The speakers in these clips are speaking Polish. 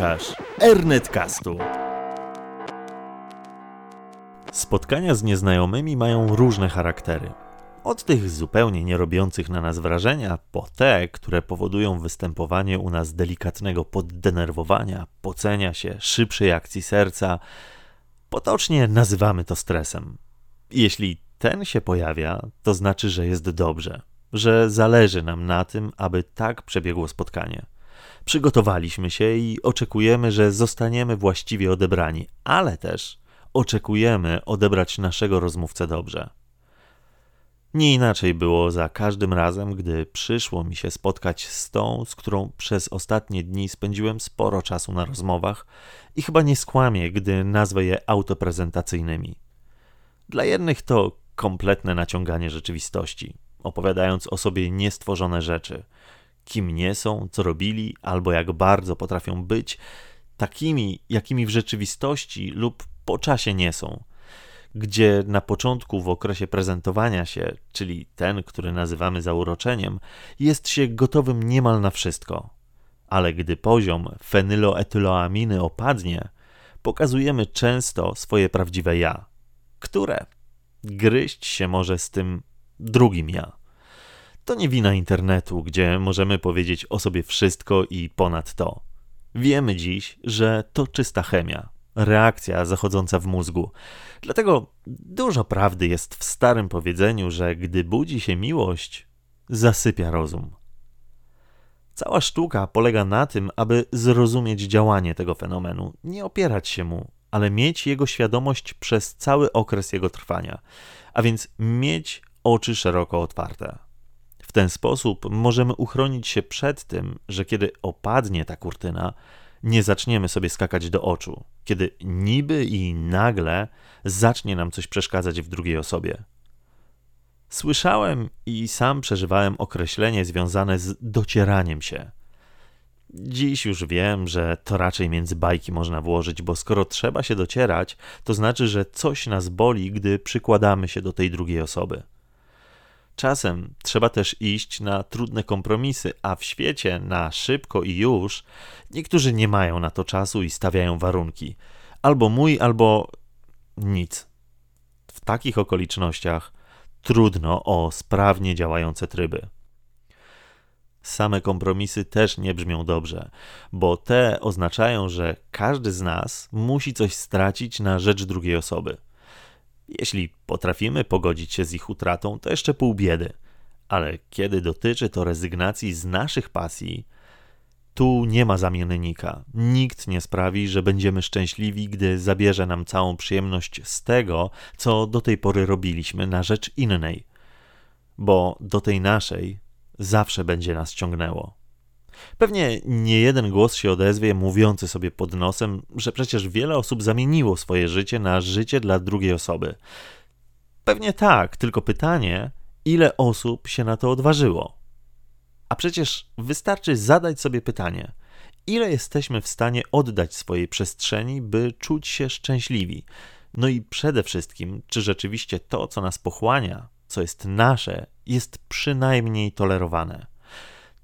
Słuchasz Ernetcastu. Spotkania z nieznajomymi mają różne charaktery. Od tych zupełnie nie robiących na nas wrażenia, po te, które powodują występowanie u nas delikatnego poddenerwowania, pocenia się, szybszej akcji serca. Potocznie nazywamy to stresem. Jeśli ten się pojawia, to znaczy, że jest dobrze, że zależy nam na tym, aby tak przebiegło spotkanie. Przygotowaliśmy się i oczekujemy, że zostaniemy właściwie odebrani, ale też oczekujemy odebrać naszego rozmówcę dobrze. Nie inaczej było za każdym razem, gdy przyszło mi się spotkać z tą, z którą przez ostatnie dni spędziłem sporo czasu na rozmowach i chyba nie skłamię, gdy nazwę je autoprezentacyjnymi. Dla jednych to kompletne naciąganie rzeczywistości, opowiadając o sobie niestworzone rzeczy, kim nie są, co robili, albo jak bardzo potrafią być, takimi, jakimi w rzeczywistości lub po czasie nie są. Gdzie na początku, w okresie prezentowania się, czyli ten, który nazywamy zauroczeniem, jest się gotowym niemal na wszystko. Ale gdy poziom fenyloetyloaminy opadnie, pokazujemy często swoje prawdziwe ja, które gryźć się może z tym drugim ja. To nie wina internetu, gdzie możemy powiedzieć o sobie wszystko i ponad to. Wiemy dziś, że to czysta chemia, reakcja zachodząca w mózgu. Dlatego dużo prawdy jest w starym powiedzeniu, że gdy budzi się miłość, zasypia rozum. Cała sztuka polega na tym, aby zrozumieć działanie tego fenomenu, nie opierać się mu, ale mieć jego świadomość przez cały okres jego trwania, a więc mieć oczy szeroko otwarte. W ten sposób możemy uchronić się przed tym, że kiedy opadnie ta kurtyna, nie zaczniemy sobie skakać do oczu, kiedy niby i nagle zacznie nam coś przeszkadzać w drugiej osobie. Słyszałem i sam przeżywałem określenie związane z docieraniem się. Dziś już wiem, że to raczej między bajki można włożyć, bo skoro trzeba się docierać, to znaczy, że coś nas boli, gdy przykładamy się do tej drugiej osoby. Czasem trzeba też iść na trudne kompromisy, a w świecie na szybko i już niektórzy nie mają na to czasu i stawiają warunki. Albo mój, albo nic. W takich okolicznościach trudno o sprawnie działające tryby. Same kompromisy też nie brzmią dobrze, bo te oznaczają, że każdy z nas musi coś stracić na rzecz drugiej osoby. Jeśli potrafimy pogodzić się z ich utratą, to jeszcze pół biedy. Ale kiedy dotyczy to rezygnacji z naszych pasji, tu nie ma zamiennika. Nikt nie sprawi, że będziemy szczęśliwi, gdy zabierze nam całą przyjemność z tego, co do tej pory robiliśmy na rzecz innej. Bo do tej naszej zawsze będzie nas ciągnęło. Pewnie nie jeden głos się odezwie, mówiący sobie pod nosem, że przecież wiele osób zamieniło swoje życie na życie dla drugiej osoby. Pewnie tak, tylko pytanie, ile osób się na to odważyło? A przecież wystarczy zadać sobie pytanie, ile jesteśmy w stanie oddać swojej przestrzeni, by czuć się szczęśliwi? No i przede wszystkim, czy rzeczywiście to, co nas pochłania, co jest nasze, jest przynajmniej tolerowane.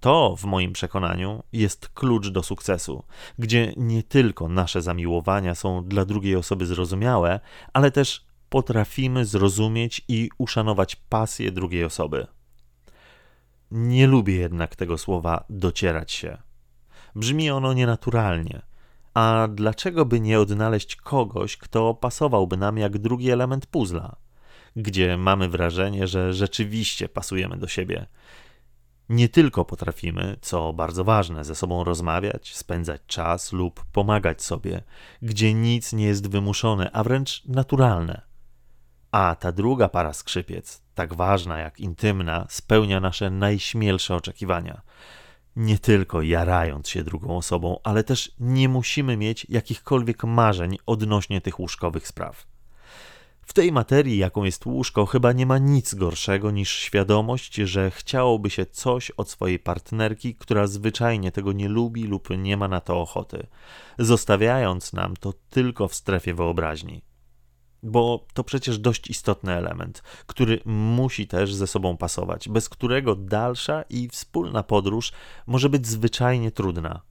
To, w moim przekonaniu, jest klucz do sukcesu, gdzie nie tylko nasze zamiłowania są dla drugiej osoby zrozumiałe, ale też potrafimy zrozumieć i uszanować pasję drugiej osoby. Nie lubię jednak tego słowa docierać się. Brzmi ono nienaturalnie. A dlaczego by nie odnaleźć kogoś, kto pasowałby nam jak drugi element puzla? Gdzie mamy wrażenie, że rzeczywiście pasujemy do siebie nie tylko potrafimy, co bardzo ważne, ze sobą rozmawiać, spędzać czas lub pomagać sobie, gdzie nic nie jest wymuszone, a wręcz naturalne. A ta druga para skrzypiec, tak ważna jak intymna, spełnia nasze najśmielsze oczekiwania. Nie tylko jarając się drugą osobą, ale też nie musimy mieć jakichkolwiek marzeń odnośnie tych łóżkowych spraw. W tej materii, jaką jest łóżko, chyba nie ma nic gorszego niż świadomość, że chciałoby się coś od swojej partnerki, która zwyczajnie tego nie lubi lub nie ma na to ochoty, zostawiając nam to tylko w strefie wyobraźni. Bo to przecież dość istotny element, który musi też ze sobą pasować, bez którego dalsza i wspólna podróż może być zwyczajnie trudna.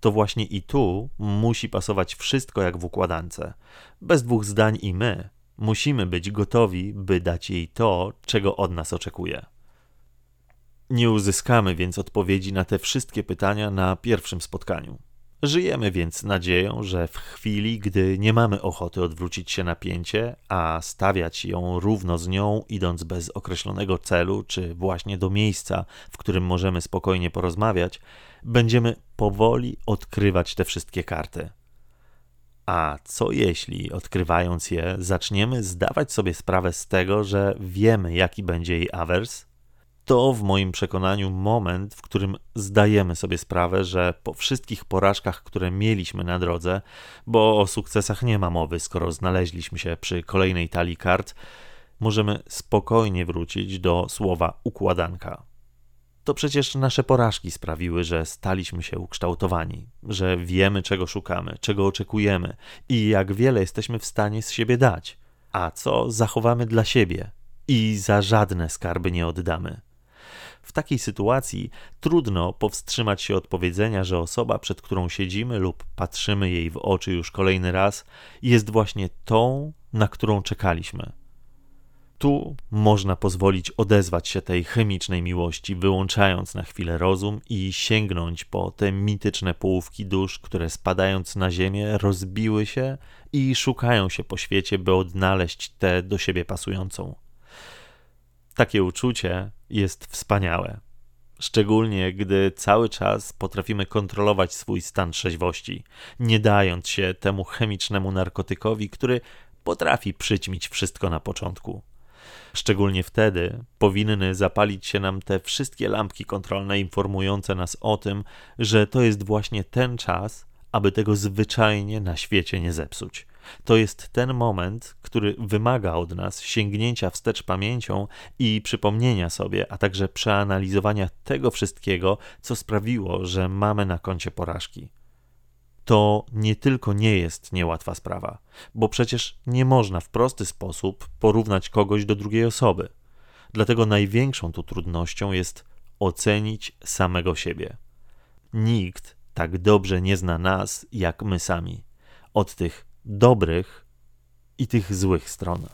to właśnie i tu musi pasować wszystko jak w układance. Bez dwóch zdań i my musimy być gotowi, by dać jej to, czego od nas oczekuje. Nie uzyskamy więc odpowiedzi na te wszystkie pytania na pierwszym spotkaniu. Żyjemy więc nadzieją, że w chwili, gdy nie mamy ochoty odwrócić się na pięcie, a stawiać ją równo z nią, idąc bez określonego celu, czy właśnie do miejsca, w którym możemy spokojnie porozmawiać, będziemy powoli odkrywać te wszystkie karty. A co jeśli, odkrywając je, zaczniemy zdawać sobie sprawę z tego, że wiemy, jaki będzie jej awers? to w moim przekonaniu moment, w którym zdajemy sobie sprawę, że po wszystkich porażkach, które mieliśmy na drodze, bo o sukcesach nie ma mowy, skoro znaleźliśmy się przy kolejnej talii kart, możemy spokojnie wrócić do słowa układanka. To przecież nasze porażki sprawiły, że staliśmy się ukształtowani, że wiemy, czego szukamy, czego oczekujemy i jak wiele jesteśmy w stanie z siebie dać, a co zachowamy dla siebie i za żadne skarby nie oddamy. W takiej sytuacji trudno powstrzymać się od powiedzenia, że osoba, przed którą siedzimy lub patrzymy jej w oczy już kolejny raz, jest właśnie tą, na którą czekaliśmy. Tu można pozwolić odezwać się tej chemicznej miłości, wyłączając na chwilę rozum i sięgnąć po te mityczne połówki dusz, które spadając na ziemię rozbiły się i szukają się po świecie, by odnaleźć tę do siebie pasującą. Takie uczucie jest wspaniałe. Szczególnie gdy cały czas potrafimy kontrolować swój stan trzeźwości, nie dając się temu chemicznemu narkotykowi, który potrafi przyćmić wszystko na początku. Szczególnie wtedy powinny zapalić się nam te wszystkie lampki kontrolne informujące nas o tym, że to jest właśnie ten czas, aby tego zwyczajnie na świecie nie zepsuć. To jest ten moment, który wymaga od nas sięgnięcia wstecz pamięcią i przypomnienia sobie, a także przeanalizowania tego wszystkiego, co sprawiło, że mamy na koncie porażki. To nie tylko nie jest niełatwa sprawa, bo przecież nie można w prosty sposób porównać kogoś do drugiej osoby. Dlatego największą tu trudnością jest ocenić samego siebie. Nikt tak dobrze nie zna nas, jak my sami. Od tych dobrych i tych złych stron.